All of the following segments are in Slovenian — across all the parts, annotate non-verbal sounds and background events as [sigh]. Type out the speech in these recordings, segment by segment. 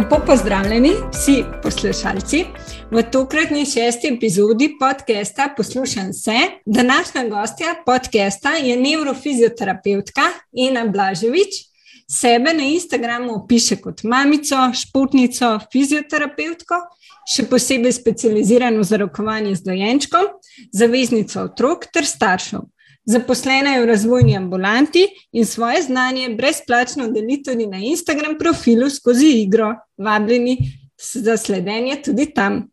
Lepo pozdravljeni vsi poslušalci. V tokratni šesti epizodi podcasta Poslušam se. Današnja gostja podcasta je neurofizioterapeutka Ina Blaževič. Sebe na Instagramu opiše kot mamico, športnico, fizioterapeutko, še posebej specializirano za rokovanje z dojenčkom, zaveznico otrok ter staršev. Zaposlena je v razvojni ambulanti in svoje znanje brezplačno deli tudi na Instagram profilu skozi igro. Vabljeni za sledenje tudi tam.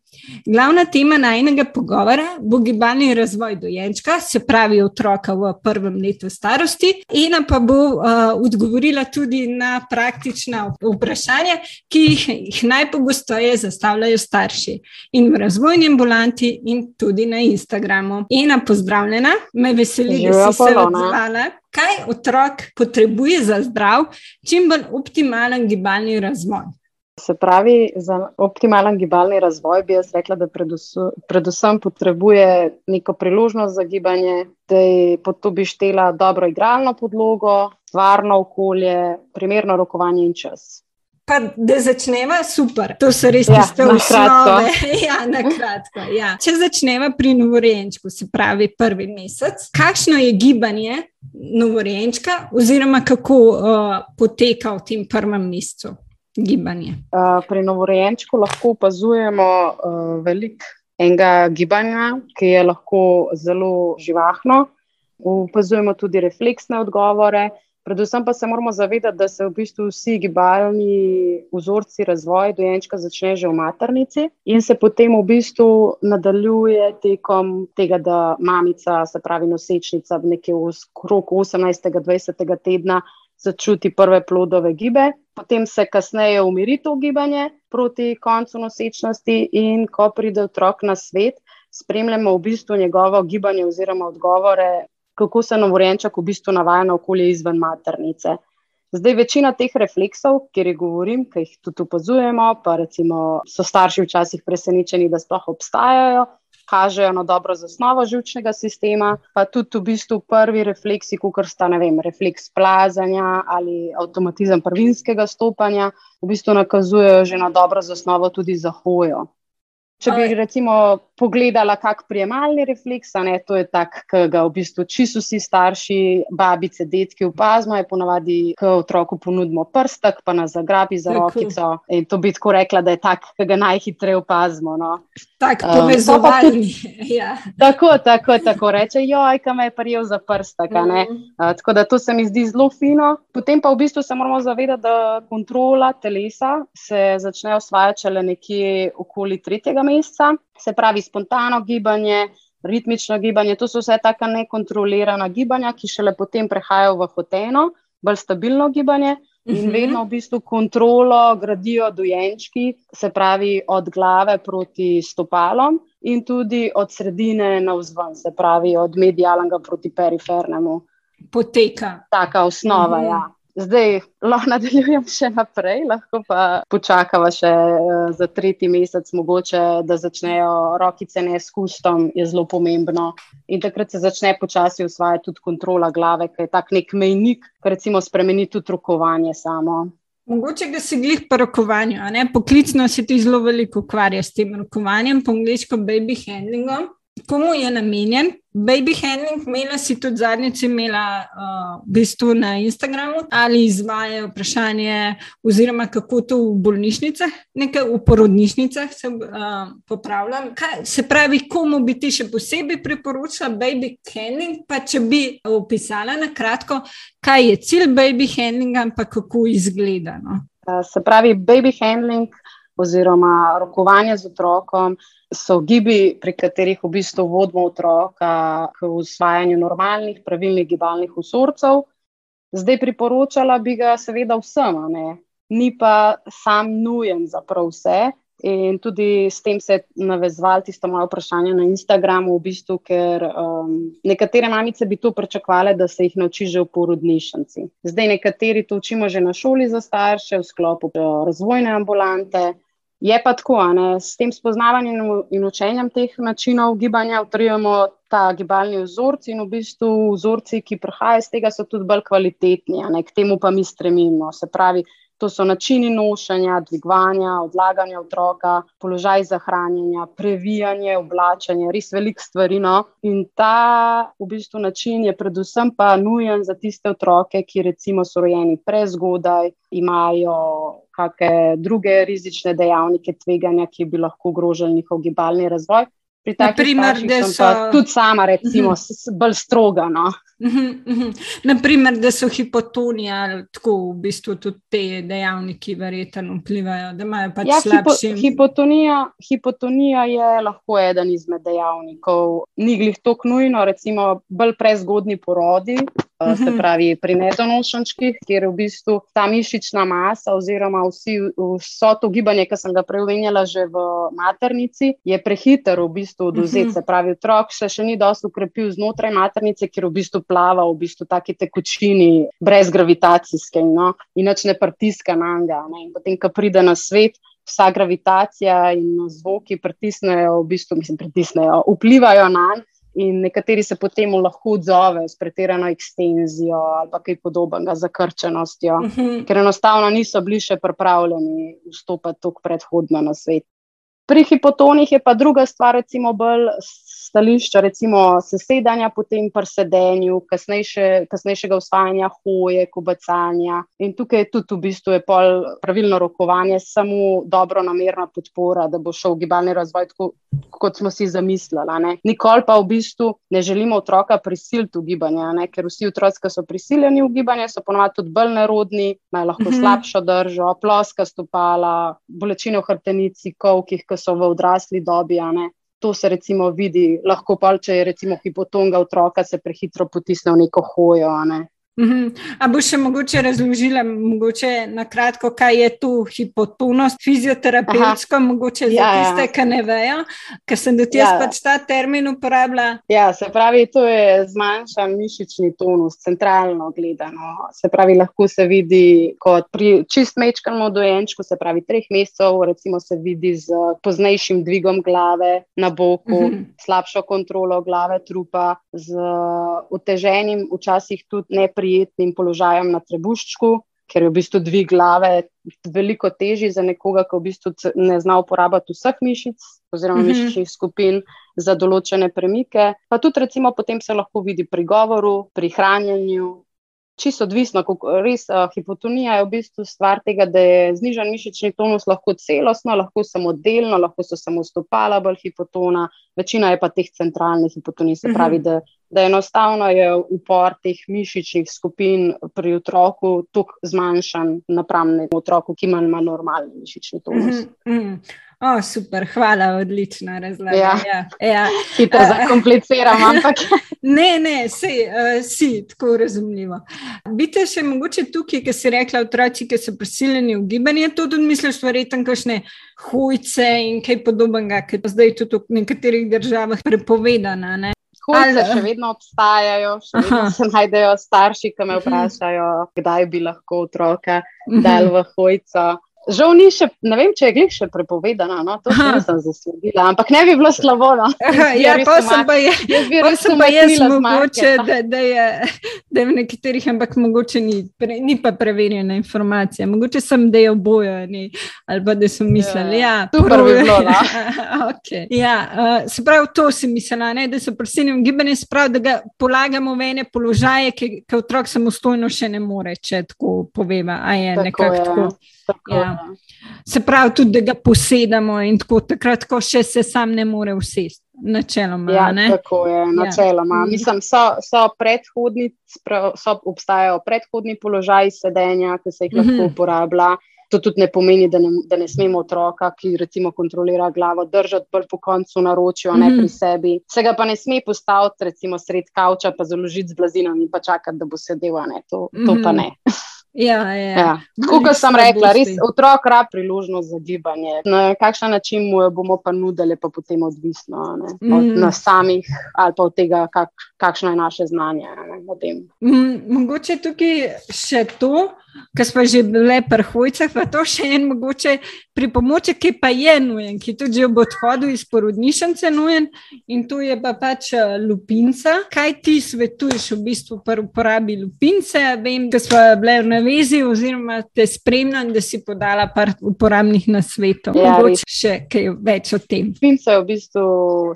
Glavna tema najnega pogovora bo gibalni razvoj dojenčka, se pravi otroka v prvem letu starosti, ena pa bo uh, odgovorila tudi na praktična vprašanja, ki jih, jih najpogosteje zastavljajo starši in v razvojni ambulanti, in tudi na Instagramu. Ena pozdravljena, me veseli, da si se odzvala. Kaj otrok potrebuje za zdrav, čim bolj optimalen gibalni razvoj? Se pravi, za optimalen gibalni razvoj bi jaz rekla, da predvsem, predvsem potrebuje neko priložnost za gibanje, da je pod to bi štela dobro igralno podlogo, varno okolje, primerno rokovanje in čas. Pa da začneva super, to so res ja, tiste osnove. [laughs] ja, na kratko. Ja. Če začneva pri novorenčku, se pravi prvi mesec, kakšno je gibanje novorenčka, oziroma kako uh, poteka v tem prvem mesecu? Gibanje? Uh, pri novorojenčku lahko opazujemo uh, veliko enega gibanja, ki je lahko zelo živahno. Opazujemo tudi refleksne odgovore. Predvsem pa se moramo zavedati, da se v bistvu vsi gibalni vzorci razvoja dojenčka začne že v maternici in se potem v bistvu nadaljuje tekom tega, da mamica, se pravi nosečnica, nekje v krogu 18-20 tedna začuti prve plodove gibe, potem se kasneje umiri to gibanje proti koncu nosečnosti, in ko pride otrok na svet, spremljamo v bistvu njegovo gibanje oziroma odgovore, kako se novorenčak v bistvu navaja na okolje izven maternice. Zdaj, večina teh refleksov, kjer jih govorim, ki jih tudi opazujemo, pa recimo so starši včasih presenečeni, da sploh obstajajo, kažejo na dobro zasnovo žilčnega sistema, pa tudi v bistvu prvi refleksi, kot sta vem, refleks plazanja ali avtomatizem prvinskega stopanja, v bistvu nakazujejo že na dobro zasnovo tudi za hojo. Če bi recimo pogledala, kak prijemalni refleks, ne, to je tak, ki ga v bistvu čisto vsi starši, babice, detki opazimo, je ponavadi, ko otroku ponudimo prstek, pa nas zagrabi za rokico. In to bi tako rekla, da je tak, ki ga najhitreje opazimo. No. Tak, povezovalni. Um, [laughs] ja. Tako, tako, tako reče, joj, kam je prijel za prstek. Mm -hmm. uh, tako da to se mi zdi zelo fino. Potem pa v bistvu se moramo zavedati, da kontrola telesa se začne osvajati šele nekje okoli tretjega meseca, se pravi spontano gibanje, ritmično gibanje. To so vse taka nekontrolirana gibanja, ki šele potem prehajajo v hoteno, bolj stabilno gibanje. In mhm. vedno v bistvu kontrolo gradijo dojenčki, se pravi od glave proti stopalom, in tudi od sredine na vzven, se pravi od medialnega proti perifernemu. Poteka. Taka osnova, mhm. ja. Zdaj lahko nadaljujem še naprej, lahko pa počakamo še uh, za tretji mesec, mogoče da začnejo rokice ne s kustom, je zelo pomembno. In takrat se začne počasi usvajati tudi kontrola glave, ki je tak nek mejnik, ki recimo spremeni tudi rokovanje samo. Mogoče ga si glih po rokovanju, poklicno se ti zelo veliko ukvarja s tem rokovanjem, po angliško baby handlingom. Komu je namenjen? Baby handling, imela si tudi zadnjič, imela uh, v bistvu na Instagramu ali izvajajo vprašanje, oziroma kako to v bolnišnicah, nekaj v porodnišnicah se uh, popravlja. Kaj, se pravi, komu bi ti še posebej priporočila baby handling, pa če bi opisala na kratko, kaj je cilj baby handlinga in kako izgleda. No? Uh, se pravi, baby handling oziroma rokovanje z otrokom so gibi, pri katerih v bistvu vodimo otroka k usvajanju normalnih, pravilnih gibalnih vzorcev. Zdaj priporočala bi ga seveda vsem, ne? ni pa sam nujen za prav vse. In tudi s tem se je navezval tisto moje vprašanje na Instagramu, v bistvu, ker um, nekatere mamice bi to pričakovali, da se jih nauči že v porodnišnici. Zdaj nekateri to učimo že na šoli za starše, v sklopu razvojne ambulante. Je pa tako, ne, s tem spoznavanjem in učenjem teh načinov gibanja utrjujemo ta gibalni vzorci in v bistvu vzorci, ki prihajajo iz tega, so tudi bolj kvalitetni, ne, k temu pa mi stremimo. Se pravi, To so načini nošenja, dvigovanja, odlaganja otroka, položaj za hranjenje, previjanje, oblačenje, res veliko stvari. No? In ta v bistvu način je predvsem pa nujen za tiste otroke, ki recimo so rojeni prezgodaj, imajo kakšne druge rizične dejavnike tveganja, ki bi lahko ogrožili njihov gibalni razvoj. Pri takih stvareh so tudi sama, recimo, uh mhm. -huh. bolj stroga. No? Naprimer, da so hipotoni ali tako v bistvu tudi te dejavniki verjetno vplivajo, da imajo pač ja, slabši. Hipo, hipotonija, hipotonija je lahko eden izmed dejavnikov. Ni glih tako nujno, recimo, bolj prezgodni porodi. Uh, se pravi, pri nedonošenčkih, kjer v bistvu ta mišična masa, oziroma vsi, vso to gibanje, ki sem ga prevenjala že v maternici, je prehiter v bistvu oduzeti. Se pravi, otrok se še ni dosto ukrepil znotraj maternice, ker v bistvu plava v bistvu taki tekočini, brez gravitacijske no? in noč ne pritiska na njega. Potem, ko pride na svet, vsa gravitacija in zvoki pritisnejo, v bistvu, mislim, pritisnejo, vplivajo na njega. In nekateri se potem lahko odzovejo s pretirano ekstenzijo ali kaj podobnega, zakrčenostjo, uh mhm. -huh. ker enostavno niso bili še pripravljeni vstopiti tako predhodno na svet. Pri hipotonih je pa druga stvar, recimo, bolj stališča, recimo sesedanja, potem pri sedenju, kasnejše, kasnejšega usvajanja hoje, kobacanja. In tukaj je tudi v bistvu je pravilno rokovanje, samo dobro namerna podpora, da bo šel gibalni razvoj tako, kot smo si zamislili. Nikoli pa v bistvu ne želimo otroka prisiliti v gibanje, ne? ker vsi otroci, ki so prisiljeni v gibanje, so ponovadi tudi bolj nerodni, imajo lahko mhm. slabšo držo, ploska stopala, bolečine v hrtenici, kovkih, ki so v odrasli dobi. To se recimo vidi, lahko pa če je recimo hipotonga otroka, se prehitro potisne v neko hojo. Ne? Mhm. A bo še mogoče razložila, mogoče na kratko, kaj je tu hipotonost, fizioterapevtsko, mogoče za ja, ja. tiste, ja. ki ne vejo, ker sem do tega ja. pač ta termin uporabljala. Ja, se pravi, to je zmanjšan mišični tonus, centralno gledano. Se pravi, lahko se vidi kot pri čist mečkanem dojenčku, se pravi, treh mesecev, recimo se vidi z poznejšim dvigom glave na boku, mhm. slabšo kontrolo glave, trupa, z oteženim, včasih tudi neprijemnim neprijetnim položajem na trebuščku, ker je v bistvu dvig glave veliko težji za nekoga, ki v bistvu ne zna uporabljati vseh mišic oziroma mm -hmm. mišičnih skupin za določene premike. Pa tudi, recimo, potem se lahko vidi pri govoru, pri hranjenju. Čisto odvisno, kako res uh, hipotonija je v bistvu stvar tega, da je znižen mišični tonus lahko celostno, lahko samo delno, lahko so samo stopala bolj hipotona, večina je pa teh centralnih hipotonij, se pravi, mm -hmm. da da enostavno je upor teh mišičnih skupin pri otroku tako zmanjšan napram otroku, ki ima normalni mišični tonus. Mm -hmm. Oh, super, hvala, odlična razlaga. Ja, ja, ja. Hitro zakompliciram, [laughs] ampak. ne, ne, si, uh, si tako razumljivo. Bite še mogoče tukaj, ki si rekla, otroci, ki so prisiljeni v gibanje, to tudi misliš, verjetno, kakšne hujce in kaj podobnega, ki je zdaj tudi v nekaterih državah prepovedana. Ne? Hojce še vedno obstajajo, še vedno se najdejo starši, ki me vprašajo, kdaj bi lahko otroka mhm. dal v hojco. Žal ni še, ne vem, če je glih še prepovedano, no, to še nisem zasledila, ampak ne bi bilo slabo. No. Ja, pa sem pa jaz, pa sem pa jaz mogoče, da, da, je, da je v nekaterih, ampak mogoče ni, pre, ni pa preverjena informacija. Mogoče sem, da je oboje, ni, ali pa da so mislili, ja, ja prvo je bilo. No. [laughs] okay. ja, uh, se pravi, to si mislila, ne, da so prosiljeni v gibanje, se pravi, da ga polagamo v ene položaje, ki, ki otrok samostojno še ne more, če tako poveva, a je tako nekako je. tako. tako ja. Se pravi, tudi da ga posedamo in tako, takrat, ko še se sam ne more usesti. Načeloma. Ja, tako je, ja. načeloma. Ja. Mislim, so, so predhodni, so, obstajajo predhodni položaji sedenja, ki se jih lahko mm -hmm. uporablja. To tudi ne pomeni, da ne, da ne smemo otroka, ki recimo kontrolira glavo, držati bolj po koncu naročijo, mm -hmm. ne pri mhm. sebi. Se ga pa ne sme postaviti, recimo sred kavča, pa založiti z blazinom in pa čakati, da bo sedel. To, to mm -hmm. pa ne. [laughs] Ja, ja. ja. Kot sem rekla, res otrok rab priložnost za gibanje. Na kakšen način mu jo bomo pa nudili, pa potem odvisno ne, od mm. nas samih ali pa od tega, kak, kakšno je naše znanje ne, o tem. Mm, mogoče tukaj še to ki smo že bili prhojce, pa to še en mogoče pripomoček, ki pa je nujen, ki tudi ob odhodu iz porodnišnice nujen in tu je pa pač eh, lupinca. Kaj ti svetuješ v bistvu pri uporabi lupince? Vem, da smo bili v na vezi, oziroma te spremljam, da si podala par uporabnih nasvetov. Ja, Mogoče še kaj več o tem. Pince je v bistvu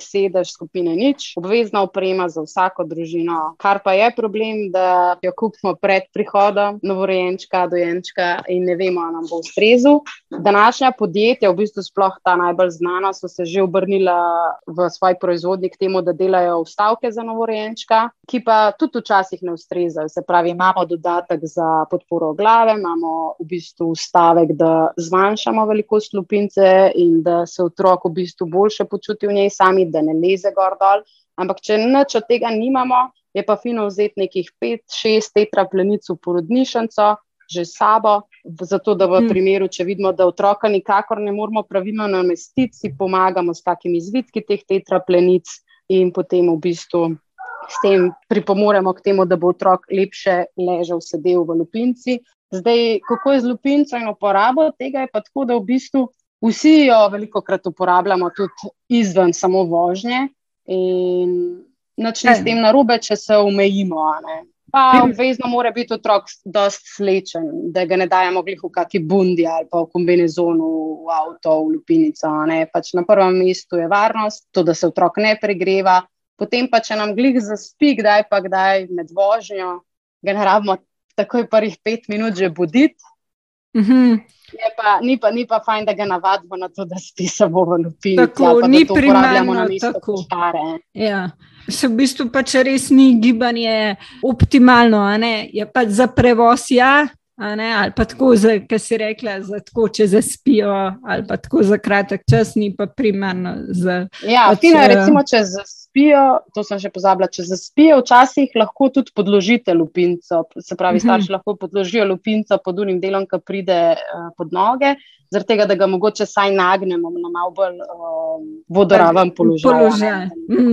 sedež skupine nič, obvezna oprema za vsako družino. Kar pa je problem, da jo kupimo pred prihodom novorojenčka, dojenčka in ne vemo, ali nam bo ustrezal. Današnja podjetja, v bistvu sploh ta najbolj znana, so se že obrnila v svoj proizvodnik temu, da delajo vstavke za novorojenčka, ki pa tudi včasih ne ustrezajo. Se pravi, imamo dodatek za podporo glave, imamo v bistvu stavek, da zmanjšamo velikost lupince in da se otrok v bistvu boljše počuti v njej sami, da ne leze gor dol. Ampak, če nič od tega nimamo, je pa fino vzeti nekih 5-6 tetraplenic v porodnišnico, že sabo, zato da v hmm. primeru, če vidimo, da otroka nikakor ne moramo pravilno namestiti, si pomagamo s takimi zvitki teh tetraplenic in potem v bistvu s tem pripomoremo k temu, da bo otrok lepše ležal, sedel v lupinci. Zdaj, kako je z lupinco in uporabo tega, je pa tako, da v bistvu vsi jo veliko krat uporabljamo tudi izven samo vožnje in načne s tem narobe, če se omejimo. Pa obvezno mora biti otrok dosti slečen, da ga ne dajemo v kakšni bundi ali pa v kombinezonu, v avto, v lupinico. Pač na prvem mestu je varnost, to, da se otrok ne pregreva, potem pa če nam glih zaspi, kdaj pa kdaj med vožnjo, ga ne rabimo takoj prvih pet minut že buditi. Mm -hmm. pa, ni, pa, ni pa fajn, da ga navadimo na to, da spi samo v lupini. Tako, ni primarno tako. Ja. Se v bistvu pač res ni gibanje optimalno, je pa za prevoz ja, ali pa tako, kar si rekla, za tako, če zaspijo, ali pa tako za kratek čas, ni pa primarno. Za, ja, fino je, eh, recimo, če zaspijo, to sem še pozabila, če zaspijo, včasih lahko tudi podložite lupinco. Se pravi, mhm. starši lahko podložijo lupinco pod unim delom, ki pride uh, pod noge. Zaradi tega, da ga mogoče saj nagnemo na malo bolj uh, vodoraven položaj. položaj.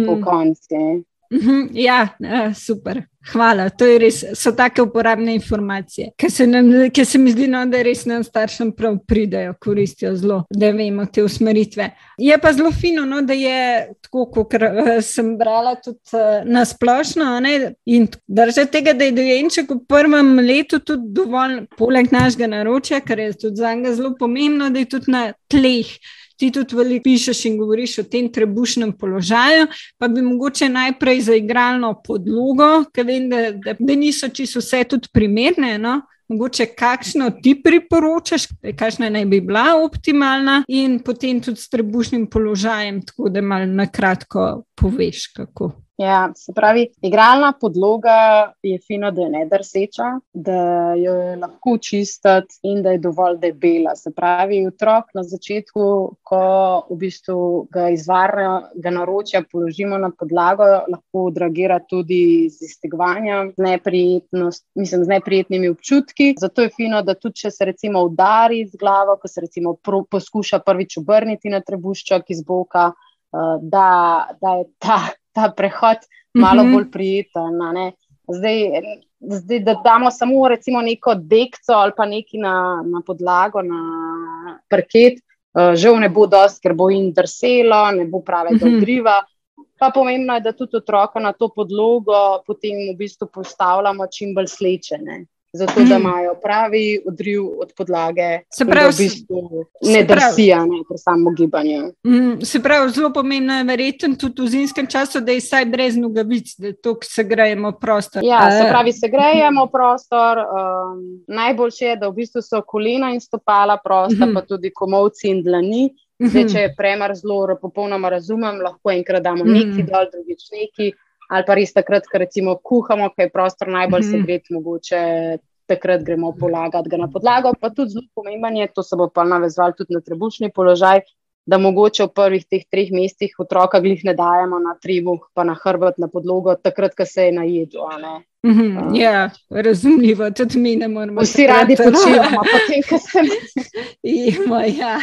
Po mm. Mhm, ja, eh, super. Hvala. To res, so take uporabne informacije, ki se, nam, ki se mi zdi, no, da res nam staršem prav pridajo, koristijo zelo, da vemo te usmeritve. Je pa zelo fino, no, da je tako, kot eh, sem brala, tudi eh, na splošno. Ne, in drža tega, da je dojenček v prvem letu tudi dovolj, poleg našega naročja, kar je tudi za njega zelo pomembno, da je tudi na tleh ti tudi veliko pišeš in govoriš o tem trebušnem položaju, pa bi mogoče najprej za igralno podlogo, ker vem, da, da, da niso čisto vse tudi primerne. No? Mogoče kakšno ti priporočaš, kakšna naj bi bila optimalna, in potem tudi s trebušnim položajem, tako da malo na kratko poveš, kako. Ja, se pravi, igralna podloga je fina, da je ne drseča, da jo je lahko čistiti in da je dovolj debela. Se pravi, otrok na začetku, ko v bistvu ga izvarja, ga naročja, položimo na podlago, lahko dragira tudi z iztegovanjem, z neprijetnimi občutki. Zato je fino, da tudi če se recimo udari z glavo, ko se recimo pro, poskuša prvič obrniti na trebušček iz boka, uh, da, da je ta ta prehod malo mhm. bolj prijeten. Zdaj, zdaj, da damo samo recimo neko dekco ali pa nekaj na, na podlago, na parket, uh, žal ne bo dosti, ker bo jim drselo, ne bo pravega mhm. odriva. Pa pomembno je, da tudi otroka na to podlogo potem v bistvu postavljamo čim bolj slečene zato da mhm. imajo pravi odriv od podlage, se pravi, v bistvu ne drsijo pri samem gibanju. Mm, se pravi, zelo pomembno je verjetno tudi v zimskem času, da je vsaj brez nogavic, da to se grejemo prostor. Ja, se pravi, se grejemo prostor. Um, najboljše je, da v bistvu so kolena in stopala prosta, mm -hmm. pa tudi komovci in dlani. Zdaj, mhm. če je premar zelo, popolnoma razumem, lahko enkrat damo mm -hmm. neki dol, drugič neki ali pa res takrat, ko recimo kuhamo, kaj je prostor najbolj mhm. segret, mogoče takrat gremo polagati ga na podlago. Pa tudi zelo pomembno je, to se bo pa navezval tudi na trebušni položaj, da mogoče v prvih teh treh mestih otroka glih ne dajemo na tribuh, pa na hrbet, na podlogo, takrat, ko se je najedel. Mm -hmm, uh, ja, razumljivo, tudi mi ne moremo. Vsi radi počivamo, potem, ko se [laughs] Ima, ja,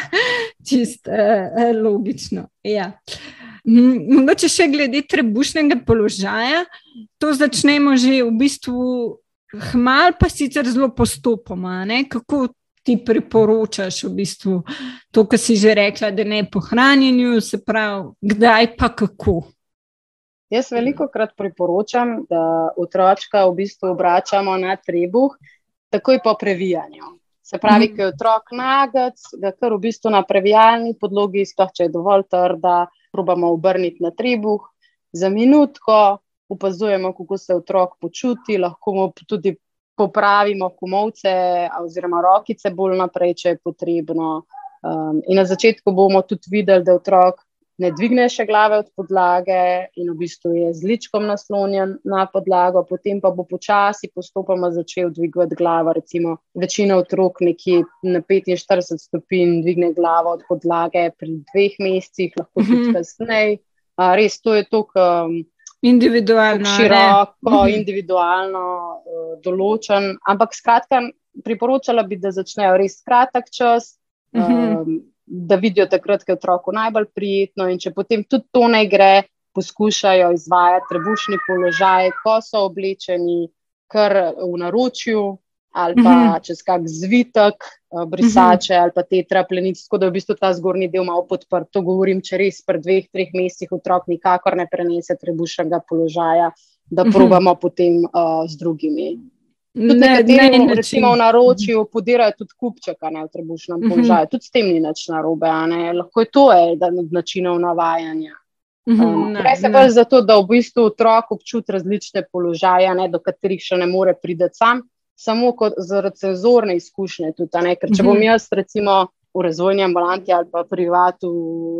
čist uh, logično. Ja. Mogoče še glede trebušnega položaja, to začnemo že v bistvu hmal, pa sicer zelo postopoma. Ne? Kako ti priporočaš v bistvu to, kar si že rekla, da ne po hranjenju, se pravi, kdaj pa kako? Jaz veliko krat priporočam, da otročka v bistvu obračamo na trebuh. takoj po previjanju. Se pravi, ko je otrok nagac, ga kar v bistvu na previjalni podlogi, sploh če je dovolj trda, probamo obrniti na trebuh za minutko, opazujemo, kako se otrok počuti, lahko mu tudi popravimo komovce oziroma rokice bolj naprej, če je potrebno. Um, in na začetku bomo tudi videli, da otrok ne dvigne še glave od podlage in v bistvu je z ličkom naslonjen na podlago, potem pa bo počasi postopoma začel dvigovati glavo. Recimo, večina otrok nekje na 45 stopinj dvigne glavo od podlage pri dveh mesecih, lahko tudi mhm. kasneje. Res, to je to, kar. Um, individualno. Široko, ne? Mhm. individualno uh, določen. Ampak skratka, priporočala bi, da začnejo res kratek čas, um, da vidijo takrat, ko je otroku najbolj prijetno. In če potem tudi to ne gre, poskušajo izvajati trebušni položaj, ko so oblečeni kar v naročju. Ali pa mm -hmm. čez kak zvitek, brisače mm -hmm. ali pa te traplenice, tako da je v bistvu ta zgornji del malo podprt. To govorim, če res pred dveh, treh mesecih otrok nikakor ne prenese trebušnega položaja, da mm -hmm. probamo potem uh, z drugimi. Ne, nekateri, ne, recimo v naročju, podirajo tudi kupčeka ne, v trebušnem mhm. položaju. Mm -hmm. Tudi s tem ni nič narobe, lahko je to eden od načinov navajanja. Mhm, um, gre se bolj za to, da v bistvu otrok občuti različne položaje, ne, do katerih še ne more priti sam, samo kot zaradi senzorne izkušnje. Tudi, Ker če bom mhm. jaz, recimo, v razvojni ambulanti ali pa privatu,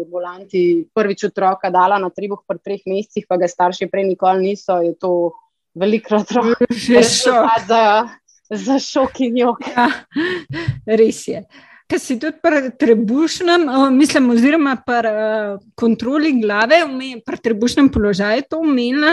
ambulanti prvič otroka dala na tribuh po treh mesecih, pa ga starši prej nikoli niso, je to velikrat [laughs] šok. Za, za šok in jok. Ja, res je. Kar si tudi pri trebušnem, mislim, oziroma pri uh, kontroli glave, pri trebušnem položaju, to umela.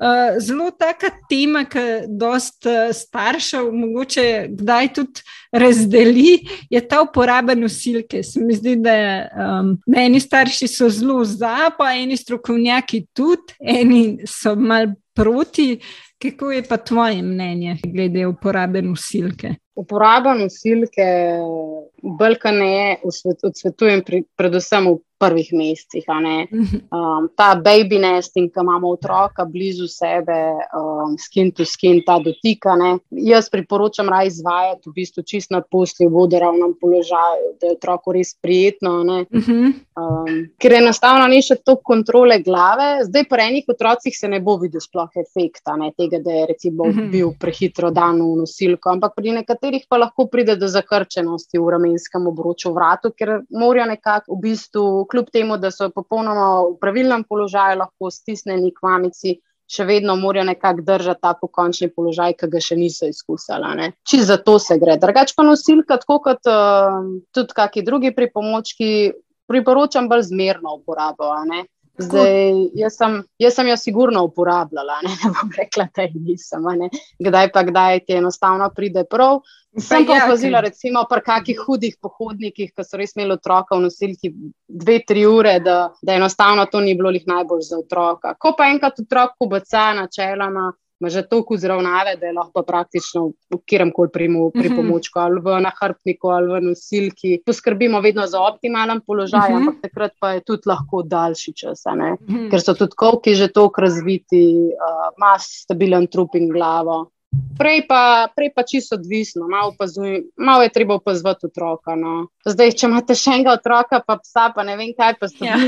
Uh, zelo taka tema, ki dosta uh, staršev, mogoče kdaj tudi razdeli, je ta uporaba nosilke. Se mi zdi, da um, eni starši so zelo za, pa eni strokovnjaki tudi, eni so mal proti. Kako je pa tvoje mnenje glede uporabe nosilke? Uporaba nosilke, brkane, odsvetujem predvsem v prvih mesecih. Mhm. Um, ta baby nesting, ki imamo otroka blizu sebe, um, skin to skin, ta dotika. Ne? Jaz priporočam raj izvajati v bistvu čist na posli, v vodoravnem položaju, da je otroku res prijetno. Mhm. Um, ker enostavno ni še toliko kontrole glave. Zdaj, po enih otrocih se ne bo videl sploh efekta ne? tega, da je recimo, mhm. bil prehitro dan v nosilko, ampak pri nekaterih pa lahko pride do zakrčenosti v ramenskem obroču vratu, ker morajo nekako v bistvu kljub temu, da so popolnoma v pravilnem položaju, lahko stisnjeni k mamici, še vedno morajo nekako držati ta pokončni položaj, ki ga še niso izkusili. Če za to se gre. Drugač pa nosilka, tako kot uh, tudi kakšni drugi pripomočki, priporočam bolj zmerno uporabo. Zdaj, jaz, sem, jaz sem jo sigurno uporabljala, ne, [laughs] ne bom rekla, da jih nisem. Kdaj pa kdaj ti enostavno pride prav. Sem pa ja, opazila, recimo, pri kakih hudih pohodnikih, ki so res imeli otroka v nosilki dve, tri ure, da, da enostavno to ni bilo jih najbolj za otroka. Ko pa enkrat otrok pobaca načeloma ima že toliko zravnave, da je lahko praktično v kjerem koli pri pomočku, mhm. ali v nahrbtniku, ali v nosilki. Poskrbimo vedno za optimalen položaj, uh mhm. -huh. ampak takrat pa je tudi lahko daljši čas, uh mhm. -huh. ker so tudi kovki že toliko razviti, uh, ima stabilen trup in glavo. Prej pa, prej pa čisto odvisno, malo, opazuj, malo je treba opazovati otroka. No. Zdaj, če imate še enega otroka, pa psa, pa ne vem kaj, pa ste ja.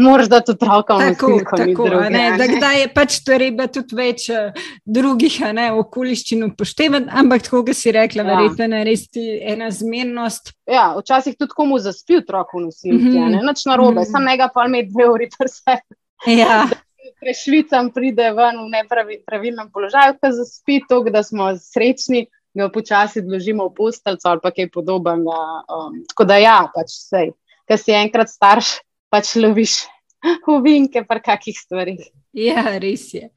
moraš dati otroka v neko drugo. Da je pač treba tudi več uh, drugih ne, okoliščin upoštevati, ampak tako, kot si rekla, ja. verjetno je res ena zmernost. Ja, včasih tudi komu zaspi otrok v nosilki, mm -hmm. ne noč na robe, mm -hmm. sam nekaj pa imeti dve uri prse. Ja. [laughs] prešvicam, pride ven v nepravilnem položaju, ki zaspi to, da smo srečni, ga počasi odložimo v posteljo ali pa kaj podobnega. Um, tako da ja, pač vse, ki si enkrat starš, pač loviš [laughs] uvinke pri kakih stvarih. Ja, res je.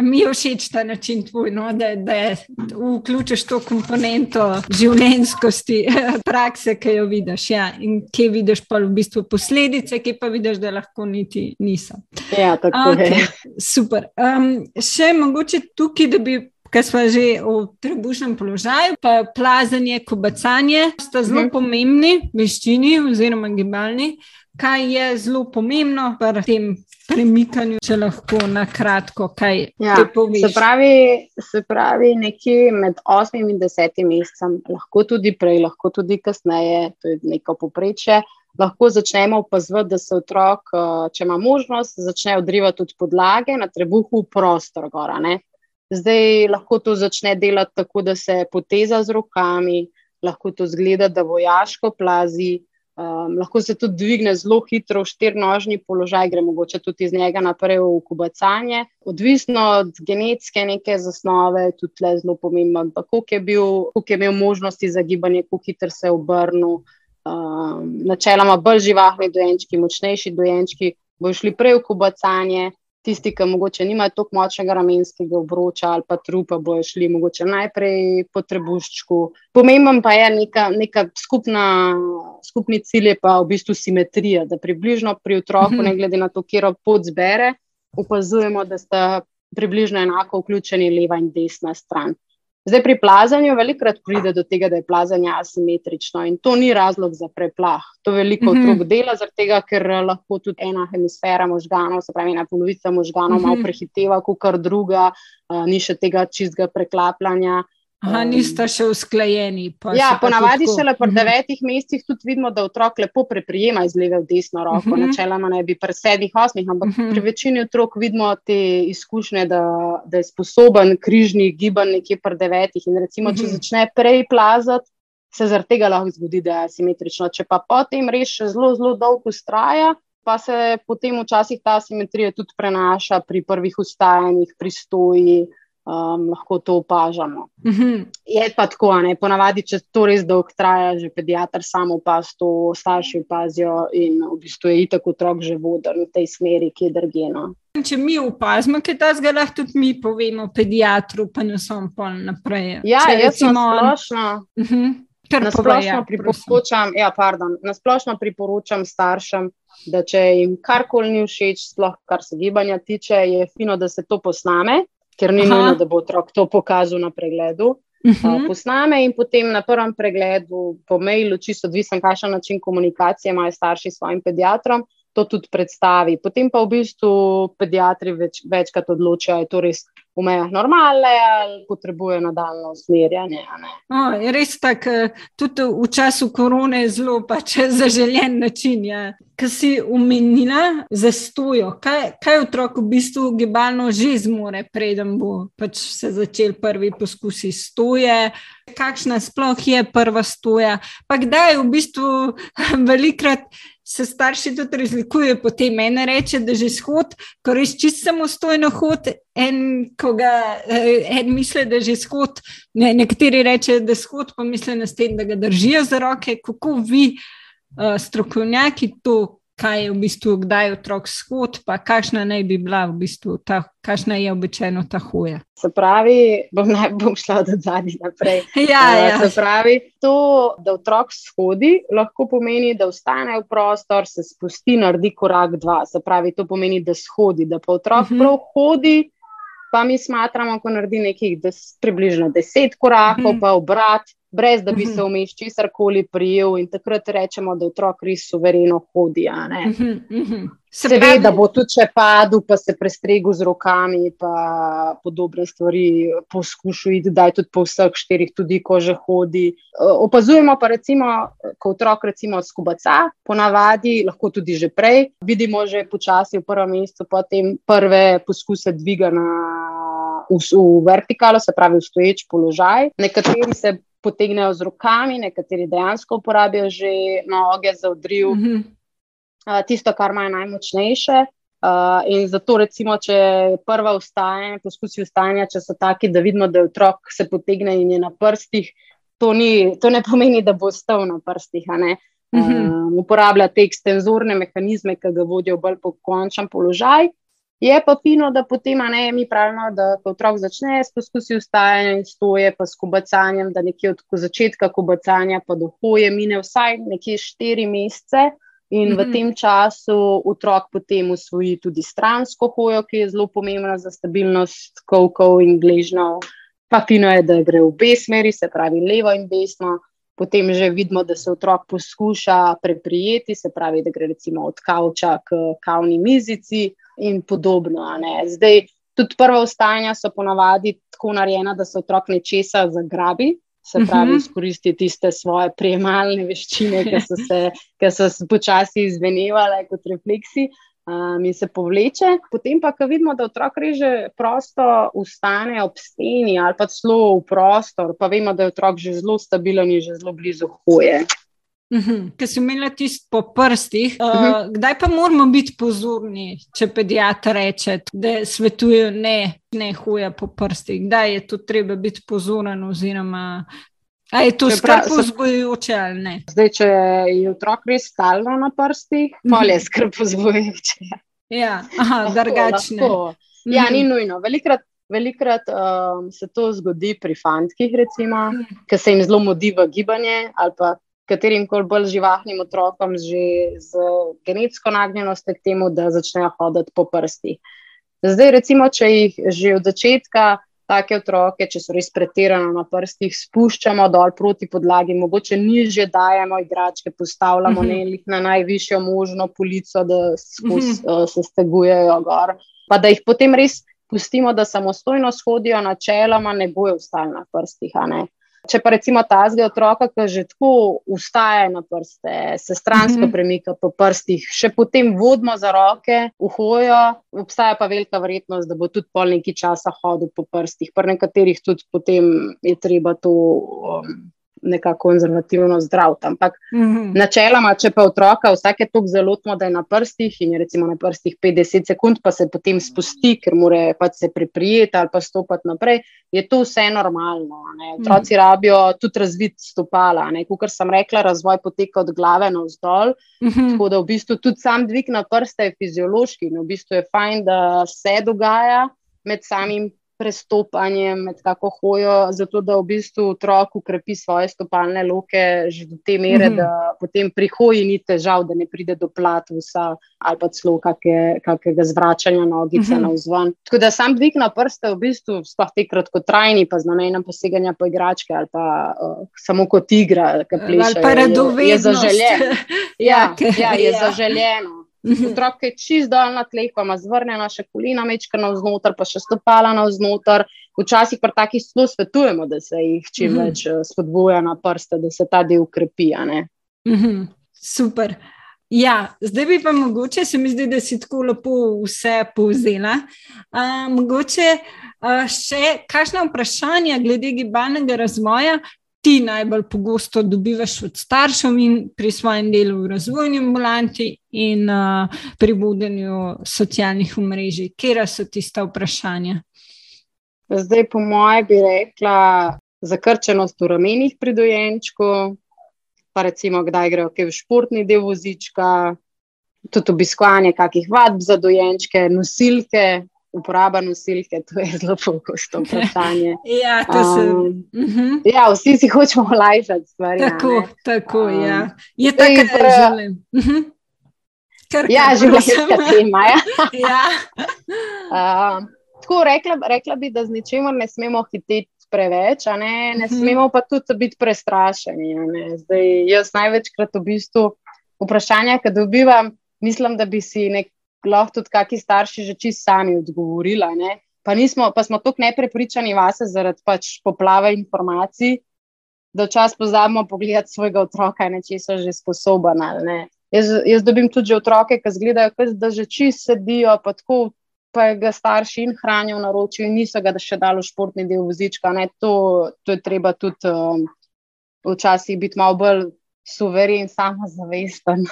Mi je všeč ta način tvoj, no, da, da vključiš to komponento življenskosti, [laughs] prakse, ki jo vidiš. Ja, in ki vidiš pa v bistvu posledice, ki pa vidiš, da lahko niti niso. Ja, tako okay, je. Super. Um, še mogoče tukaj, da bi ker smo že v trebušnem položaju, pa plazanje, kobacanje sta zelo mhm. pomembni veščini oziroma gibalni. Kaj je zelo pomembno pri tem premikanju, če lahko na kratko kaj ja, poveš? Se pravi, se pravi, nekje med 8 in 10 mesecem, lahko tudi prej, lahko tudi kasneje, to je neko poprečje lahko začnemo opazovati, da se otrok, eh, če ima možnost, začne odrivati od podlage na trebuhu v prostor. Gora, Zdaj lahko to začne delati tako, da se poteza z rokami, lahko to zgleda, da vojaško plazi. Um, lahko se tudi dvigne zelo hitro v štirnožni položaj, gre mogoče tudi iz njega naprej v kubacanje. Odvisno od genetske neke zasnove, tudi le zelo pomembno, kako je, je imel možnosti za gibanje, kako hitro se je obrnil. Um, načeloma bolj živahni dojenčki, močnejši dojenčki, bojo šli prej v kubacanje, tisti, ki morda nimajo tako močnega ramenskega obroča ali pa trupa, bojo šli morda najprej po trebuščku. Pomemben pa je neka, neka skupna, skupni cilj, pa v bistvu simetrija, da približno pri otroku, ne glede na to, kje pot zbere, opazujemo, da sta približno enako vključeni leva in desna stran. Zdaj, pri plazanju velikokrat pride do tega, da je plazanje asimetrično in to ni razlog za preplah. To veliko mm -hmm. otrok dela, tega, ker lahko tudi ena hemisfera možganov, se pravi, ena polovica možganov, mm -hmm. malo prehiteva, kot kar druga, uh, ni še tega čistega preklapljanja. Aha, niste še usklajeni. Ja, ponavadi se le po mhm. devetih mesecih tudi vidimo, da otrok lepo preprijema iz leve v desno roko. Uh mhm. -huh. Načeloma ne bi pri sedmih, osmih, ampak uh mhm. -huh. pri večini otrok vidimo te izkušnje, da, da je sposoben križni gibanj nekje pri devetih. In recimo, uh -huh. če začne prej plazati, se zaradi tega lahko zgodi, da je asimetrično. Če pa potem res še zelo, zelo dolgo ustraja. Pa se potem včasih ta asimetrija tudi prenaša pri prvih ustajanjih, pri stoji, um, lahko to opažamo. Mm -hmm. Je pa tako, ne? ponavadi, če to res dolgo traja, že pediatr samo pa to starši opazijo in v bistvu je itak otrok že voden v tej smeri, ki je drgeno. Če mi opazimo, kaj ta zgolj lahko tudi mi povemo, pediatru, pa ne samo pol naprej. Ja, če jaz sem splošno. Uh mhm. -huh. Nasplošno ja, priporočam, ja, nasplošno priporočam staršem, da če jim karkoli ni všeč, sploh kar se gibanja tiče, je fino, da se to posname, ker ni nujno, da bo otrok to pokazal na pregledu. Uh -huh. uh, posname in potem na prvem pregledu po mailu, čisto odvisen, kakšen način komunikacije imajo starši s svojim pediatrom, to tudi predstavi. Potem pa v bistvu pediatri več, večkrat odločajo, je to res v mejah normalne ali potrebuje nadaljno usmerjanje. O, res tako, eh, tudi v času korone je zelo pač [laughs] zaželjen način. Ja. Kaj si umenila za stojo? Kaj, kaj otrok v bistvu gibalno že zmore, preden bo pač se začel prvi poskusi stoje? Kakšna sploh je prva stoja? Pa kdaj je v bistvu [laughs] velikrat se starši tudi razlikujejo po tem. Ena reče, da že shod, ko res čist samostojno hod, en, ga, eh, en misli, da že shod, ne, nekateri reče, da shod, pa misli na tem, da ga držijo za roke. Kako vi, uh, strokovnjaki, to kaj je v bistvu, kdaj otrok shod, pa kakšna naj bi bila v bistvu ta, kakšna je običajno ta hoja. Se pravi, bom, ne, bom šla od zadnji naprej. [laughs] ja, uh, ja. Se pravi, to, da otrok shodi, lahko pomeni, da vstane v prostor, se spusti, naredi korak dva. Se pravi, to pomeni, da shodi, da pa otrok uh mhm. -huh. prav hodi. Pa mi smatramo, ko naredi nekih des, približno deset korakov, uh mhm. -huh. pa obrat, brez da bi se vmeš česar koli prijel, in takrat rečemo, da otrok res suvereno hodi. Seveda, pravi... bo tudi če padel, pa se prestregel z rokami, pa podobne stvari poskušal iti, da je tudi po vseh štirih, tudi ko že hodi. Opazujemo pa, recimo, ko otrok recimo skubaca, ponavadi, lahko tudi že prej, vidimo že počasi v prvem mestu, potem prve poskuse dviga na. V, v vertikalo, se pravi, v stoječ položaj. Nekateri se potegnejo z rokami, nekateri dejansko uporabijo že noge za odriv, mm -hmm. uh, tisto, kar imajo najmočnejše. Uh, in zato, recimo, če je prva vstajanja, poskusi vstajanja, če so taki, da vidimo, da je otrok se potegne in je na prstih, to, ni, to ne pomeni, da bo stal na prstih. -hmm. uh, uporablja te ekstenzorne mehanizme, ki ga vodijo bolj po končnem položaju. Je pa fino, da potem ne, mi pravimo, da ko otrok začne s poskusi vstajanja in stoje, pa s kubacanjem, da nekje od začetka kubacanja pa do hoje mine vsaj nekje štiri mesece. In mm -hmm. v mhm. tem času otrok potem usvoji tudi stransko hojo, ki je zelo pomembna za stabilnost kovkov in gležnjev. pa fino je, da gre v obe smeri, se pravi levo in desno. Potem že vidimo, da se otrok poskuša preprijeti, se pravi, da gre recimo od kavča k kavni mizici in podobno. Zdaj, tudi prva vstajanja so ponavadi tako narejena, da se otrok nečesa zagrabi, se pravi, uh -huh. izkoristi tiste svoje prejemalne veščine, ki so se, se počasi izvenevale kot refleksi um, in se povleče. Potem pa, ko vidimo, da otrok reže prosto, ustane ob steni ali pa celo v prostor, pa vemo, da je otrok že zelo stabilen in že zelo blizu hoje. Uhum, Ker si imela tisto po prstih, uh, uh, kdaj pa moramo biti pozorni, če pediatr reče, da svetujejo ne, ne hoja po prstih, kdaj je to treba biti pozoren, oziroma A je to skrb vzbujajoče ali ne? Zdaj, če je otrok res stalno na prstih, bolje je skrb vzbujajoče. Ja, drugačne. Ja, ni mhm. nujno. Velikrat, velikrat um, se to zgodi pri fantkih, recimo, mm. ker se jim zelo modi v gibanje ali pa katerim koli bolj živahnim otrokom že z genetsko nagnjenostjo k temu, da začnejo hoditi po prstih. Zdaj, recimo, če jih že od začetka take otroke, če so res pretirano na prstih, spuščamo dol proti podlagi, mogoče nižje dajemo igračke, postavljamo uh -huh. ne na najvišjo možno polico, da skus, uh -huh. uh, se stegujejo gor. Pa da jih potem res pustimo, da samostojno shodijo, načeloma ne bojo ostali na prstih. Če pa recimo ta zgolj otroka, ki že tako ustaje na prste, se stransko mm -hmm. premika po prstih, še potem vodimo za roke, uhojo, obstaja pa velika verjetnost, da bo tudi pol nekaj časa hodil po prstih. Pri nekaterih tudi potem je treba to. Um, nekako konzervativno zdrav. Ampak mm -hmm. načeloma, če pa otroka vsake tok zelo tmo, da je na prstih in je recimo na prstih 50 sekund, pa se potem spusti, ker mora pač se priprijeti ali pa stopiti naprej, je to vse normalno. Ne? Otroci mm -hmm. rabijo tudi razvit stopala. Kot sem rekla, razvoj poteka od glave na vzdolj. Mm -hmm. Tako da v bistvu tudi sam dvig na prste je fiziološki in v bistvu je fajn, da se dogaja med samim prestopanjem, med kako hojo, zato da v bistvu otrok ukrepi svoje stopalne loke že do te mere, mm -hmm. da potem pri hoji ni težav, da ne pride do platusa ali pa celo kakega zvračanja nogice mm -hmm. na vzven. Tako da sam dvig na prste v bistvu sploh te kratkotrajni, pa z namenom poseganja po igračke ali pa uh, samo kot igra, ki pleše. Ali pa radovednost. Je, je zaželjeno. [laughs] ja, ja, je ja. zaželjeno. Mhm. Otrok je čist dol na tleh, pa ima zvrnjena še kolina, mečka na vznoter, pa še stopala na vznoter. Včasih pa taki zelo svetujemo, da se jih čim uhum. več eh, spodbuja na prste, da se ta del ukrepi. Mhm. Super. Ja, zdaj bi pa mogoče, se mi zdi, da si tako lepo vse povzela. Uh, mogoče uh, še kakšno vprašanje glede gibalnega razvoja, ti najbolj pogosto dobivaš od staršev in pri svojem delu v razvojni ambulanti in uh, pri vodenju socialnih omrežij? Kera so tista vprašanja? Zdaj, po mojem, bi rekla zakrčenost v ramenih pri dojenčku, pa recimo, kdaj grejo v športni del vozička, tudi obiskovanje kakih vadb za dojenčke, nosilke, uporaba nosilke, to je zelo pogosto vprašanje. [laughs] ja, se, um, uh mhm. -huh. ja, vsi si hočemo olajšati stvari. Tako, tako um, ja. je tako, da jaz želim. Uh -huh. Kar, ja, življenjska tema. Ja. [laughs] ja. [laughs] uh, tako rekla, rekla bi, da z ničemer ne smemo hiteti. Preveč, ne? ne mhm. -huh. smemo pa tudi biti prestrašeni. Zdaj, jaz največkrat v bistvu vprašanja, ki dobivam, mislim, da bi si nek, lahko tudi kakšni starši že čist sami odgovorila. Pa, nismo, pa smo tako neprepričani vase zaradi pač poplave informacij, da včasih pozabimo pogledati svojega otroka in če so že sposoben. Jaz, jaz dobim tudi otroke, ki zgledajo, da že čist sedijo, pa tako. Pa ga starši in hranijo na ročju, in niso ga še dali v športni del vozička. To, to je treba tudi um, včasih biti malo bolj suveren samozavesten.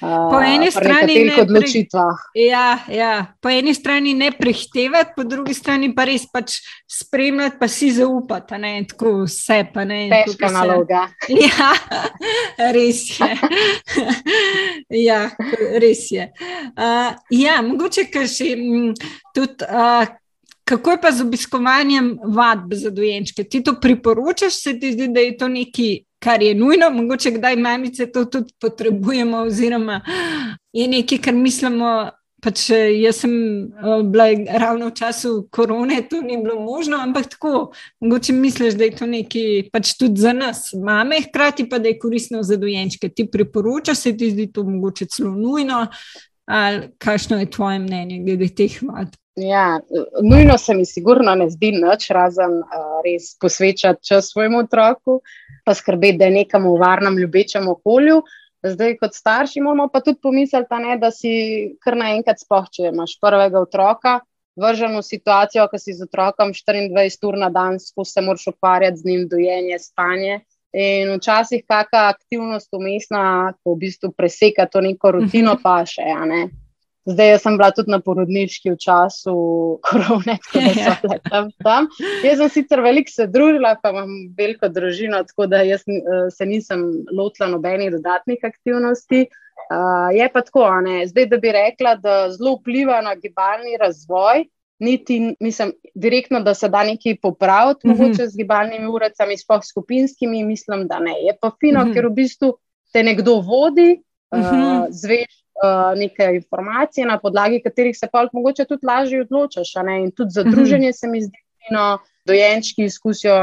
Po eni strani ne odločitvah. Ja, ja. Po eni strani ne prehtevati, po drugi strani pa res pač spremljati, pa si zaupati. Ne? Tako vse ne. Težka naloga. [laughs] Ja, res je. [laughs] ja, res je. Uh, ja, mogoče, ker še tudi. Uh, Kako je pa z obiskovanjem vadb za dojenčke? Ti to priporočaš, se ti zdi, da je to nekaj kar je nujno, mogoče kdaj mamice to tudi potrebujemo, oziroma je nekaj, kar mislimo pač jaz sem bila ravno v času korone, to ni bilo možno, ampak tako, mogoče misliš, da je to nekaj pač tudi za nas, mame, hkrati pa da je koristno za dojenčke. Ti priporoča se ti zdi to mogoče celo nujno, ali kakšno je tvoje mnenje glede teh vad? Ja, nujno se mi sigurno ne zdi nič, razen uh, res posvečati čas svojemu otroku, pa skrbeti, da je nekam v varnem, ljubečem okolju. Zdaj, kot starši, moramo pa tudi pomisliti, ne, da si kar naenkrat spohče. Imáš prvega otroka, vržen v situacijo, ki si z otrokom 24 ur na dan, skozi se moraš ukvarjati z njim, dojenje, spanje. In včasih kakšna aktivnost umestna, ko v bistvu preseka to neko rutino, [laughs] pa še. Ne. Zdaj sem bila tudi na porodniški v času [laughs] korone, tako da sem bila tam, tam. Jaz sem sicer veliko se družila, pa imam veliko družino, tako da jaz uh, se nisem lotila nobenih dodatnih aktivnosti. Uh, je pa tako, ne? zdaj da bi rekla, da zelo vpliva na gibalni razvoj. Niti, mislim, direktno, da se da nekaj popraviti, mm -hmm. mogoče z gibalnimi urami, sploh skupinskimi, mislim, da ne. Je pa fino, mm -hmm. ker v bistvu te nekdo vodi, uh, mm -hmm. zveš uh, neke informacije, na podlagi katerih se pa lahko tudi lažje odločaš. In tudi za druženje se mi zdi, da dojenčki izkusijo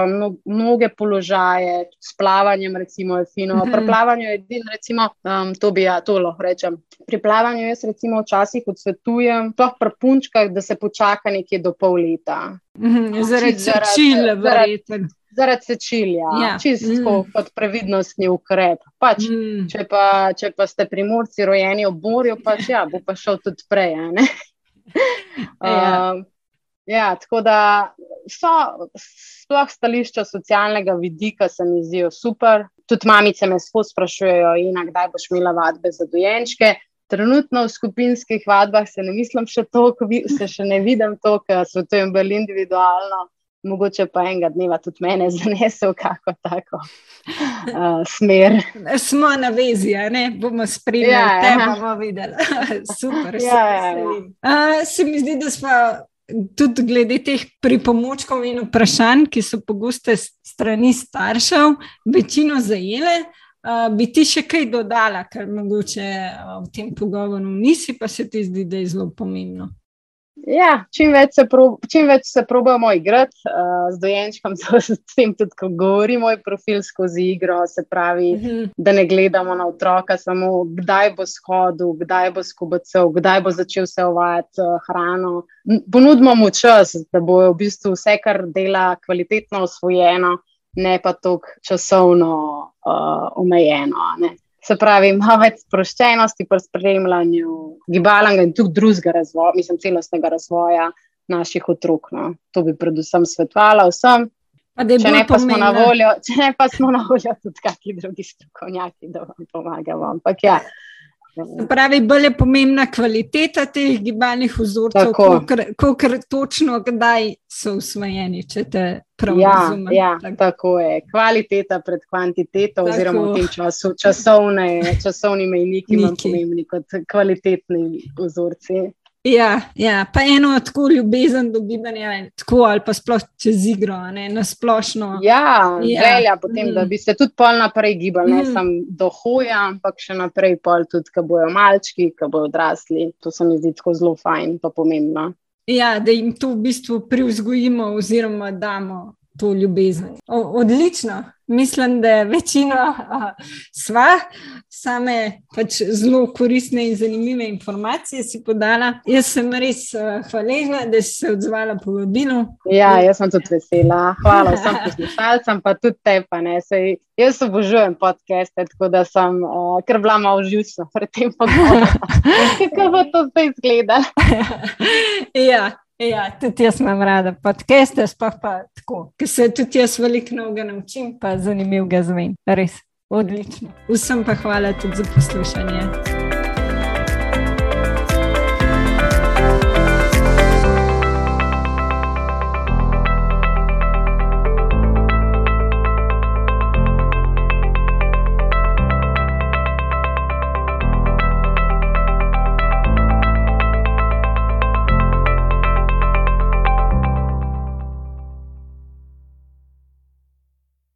mnoge položaje, s plavanjem, recimo, je fino. Pri mhm. plavanju je edino, recimo, um, to bi ja, to lahko rečem. Pri plavanju jaz recimo včasih odsvetujem, toh pri punčkah, da se počaka nekje do pol leta. Mhm, zaradi čile, verjetno zaradi sečilja, ja. čisto mm. kot previdnostni ukrep. Pač, mm. če, pa, če pa ste primorci rojeni ob morju, pa ja, bo pa šel tudi prej. uh, [laughs] ja, tako da so sploh stališča socialnega vidika, se mi zdijo super. Tudi mamice me skozi sprašujejo, kdaj boš imela vadbe za dojenčke. Trenutno v skupinskih vadbah se ne mislim še toliko, se še ne vidim toliko, svetujem bolj individualno mogoče pa enega dneva tudi mene zanesel, kako tako uh, [laughs] smer. Smo na vezi, ne bomo spremljali, ja, te ja. bomo videli. [laughs] Super, ja, ja, ja. Uh, se mi zdi, da smo. Tudi glede teh pripomočkov in vprašanj, ki so pogoste strani staršev, večino zajele, uh, bi ti še kaj dodala, kar mogoče v tem pogovoru nisi, pa se ti zdi, da je zelo pomembno. Ja, čim več se, prob, čim več se probujemo igrati uh, z dojenčkom, [laughs] s tem tudi, govori moj profil skozi igro, se pravi, mm -hmm. da ne gledamo na otroka samo, kdaj bo shodil, kdaj bo skubacev, kdaj bo začel se uvajati uh, hrano. Ponudimo mu čas, da bo v bistvu vse, kar dela, kvalitetno osvojeno, ne pa tako časovno uh, omejeno. Ne? Se pravi, ima več sproščenosti pri spremljanju gibalnega in tudi drugega razvoja, mislim, celostnega razvoja naših otrok. No. To bi predvsem svetovala vsem. Če ne, pa smo na voljo, če ne pa smo na voljo tudi kakšni drugi strokovnjaki, da vam pomagamo. Ampak ja. Pravi, bolj je pomembna kvaliteta teh gibalnih vzorcev, kot točno, kdaj so usvojeni, če te prav ja, razumem. Ja, tako. tako je. Kvaliteta pred kvantiteto, tako. oziroma v tem času časovne, časovni mejniki, manj pomembni kot kvalitetni vzorci. Ja, ja, pa eno tako ljubezen do gibanja, tako ali pa sploh čez igro, ne na splošno. Ja, ja. želja potem, mm. da bi se tudi pol naprej gibali, mm. ne samo do hoja, ampak še naprej pol tudi, ko bojo malčki, ko bojo odrasli. To se mi zdi tako zelo fajn in pomembno. Ja, da jim to v bistvu privzgojimo oziroma damo to ljubezen. O, odlično, mislim, da je večina sva, same pač zelo koristne in zanimive informacije si podala. Jaz sem res uh, hvaležna, da si se odzvala po vabilu. Ja, jaz sem tudi vesela. Hvala vsem poslušalcem, pa tudi tebi. Jaz obožujem podcaste, tako da sem uh, kar bila malo živčna pred tem pogovorom. [laughs] Kako bo to zdaj izgledalo? ja. Ja, tudi jaz imam rada podcaste, sploh pa tako, ker se tudi jaz veliko novega naučim, pa zanimivo ga zvem. Res, odlično. Vsem pa hvala tudi za poslušanje.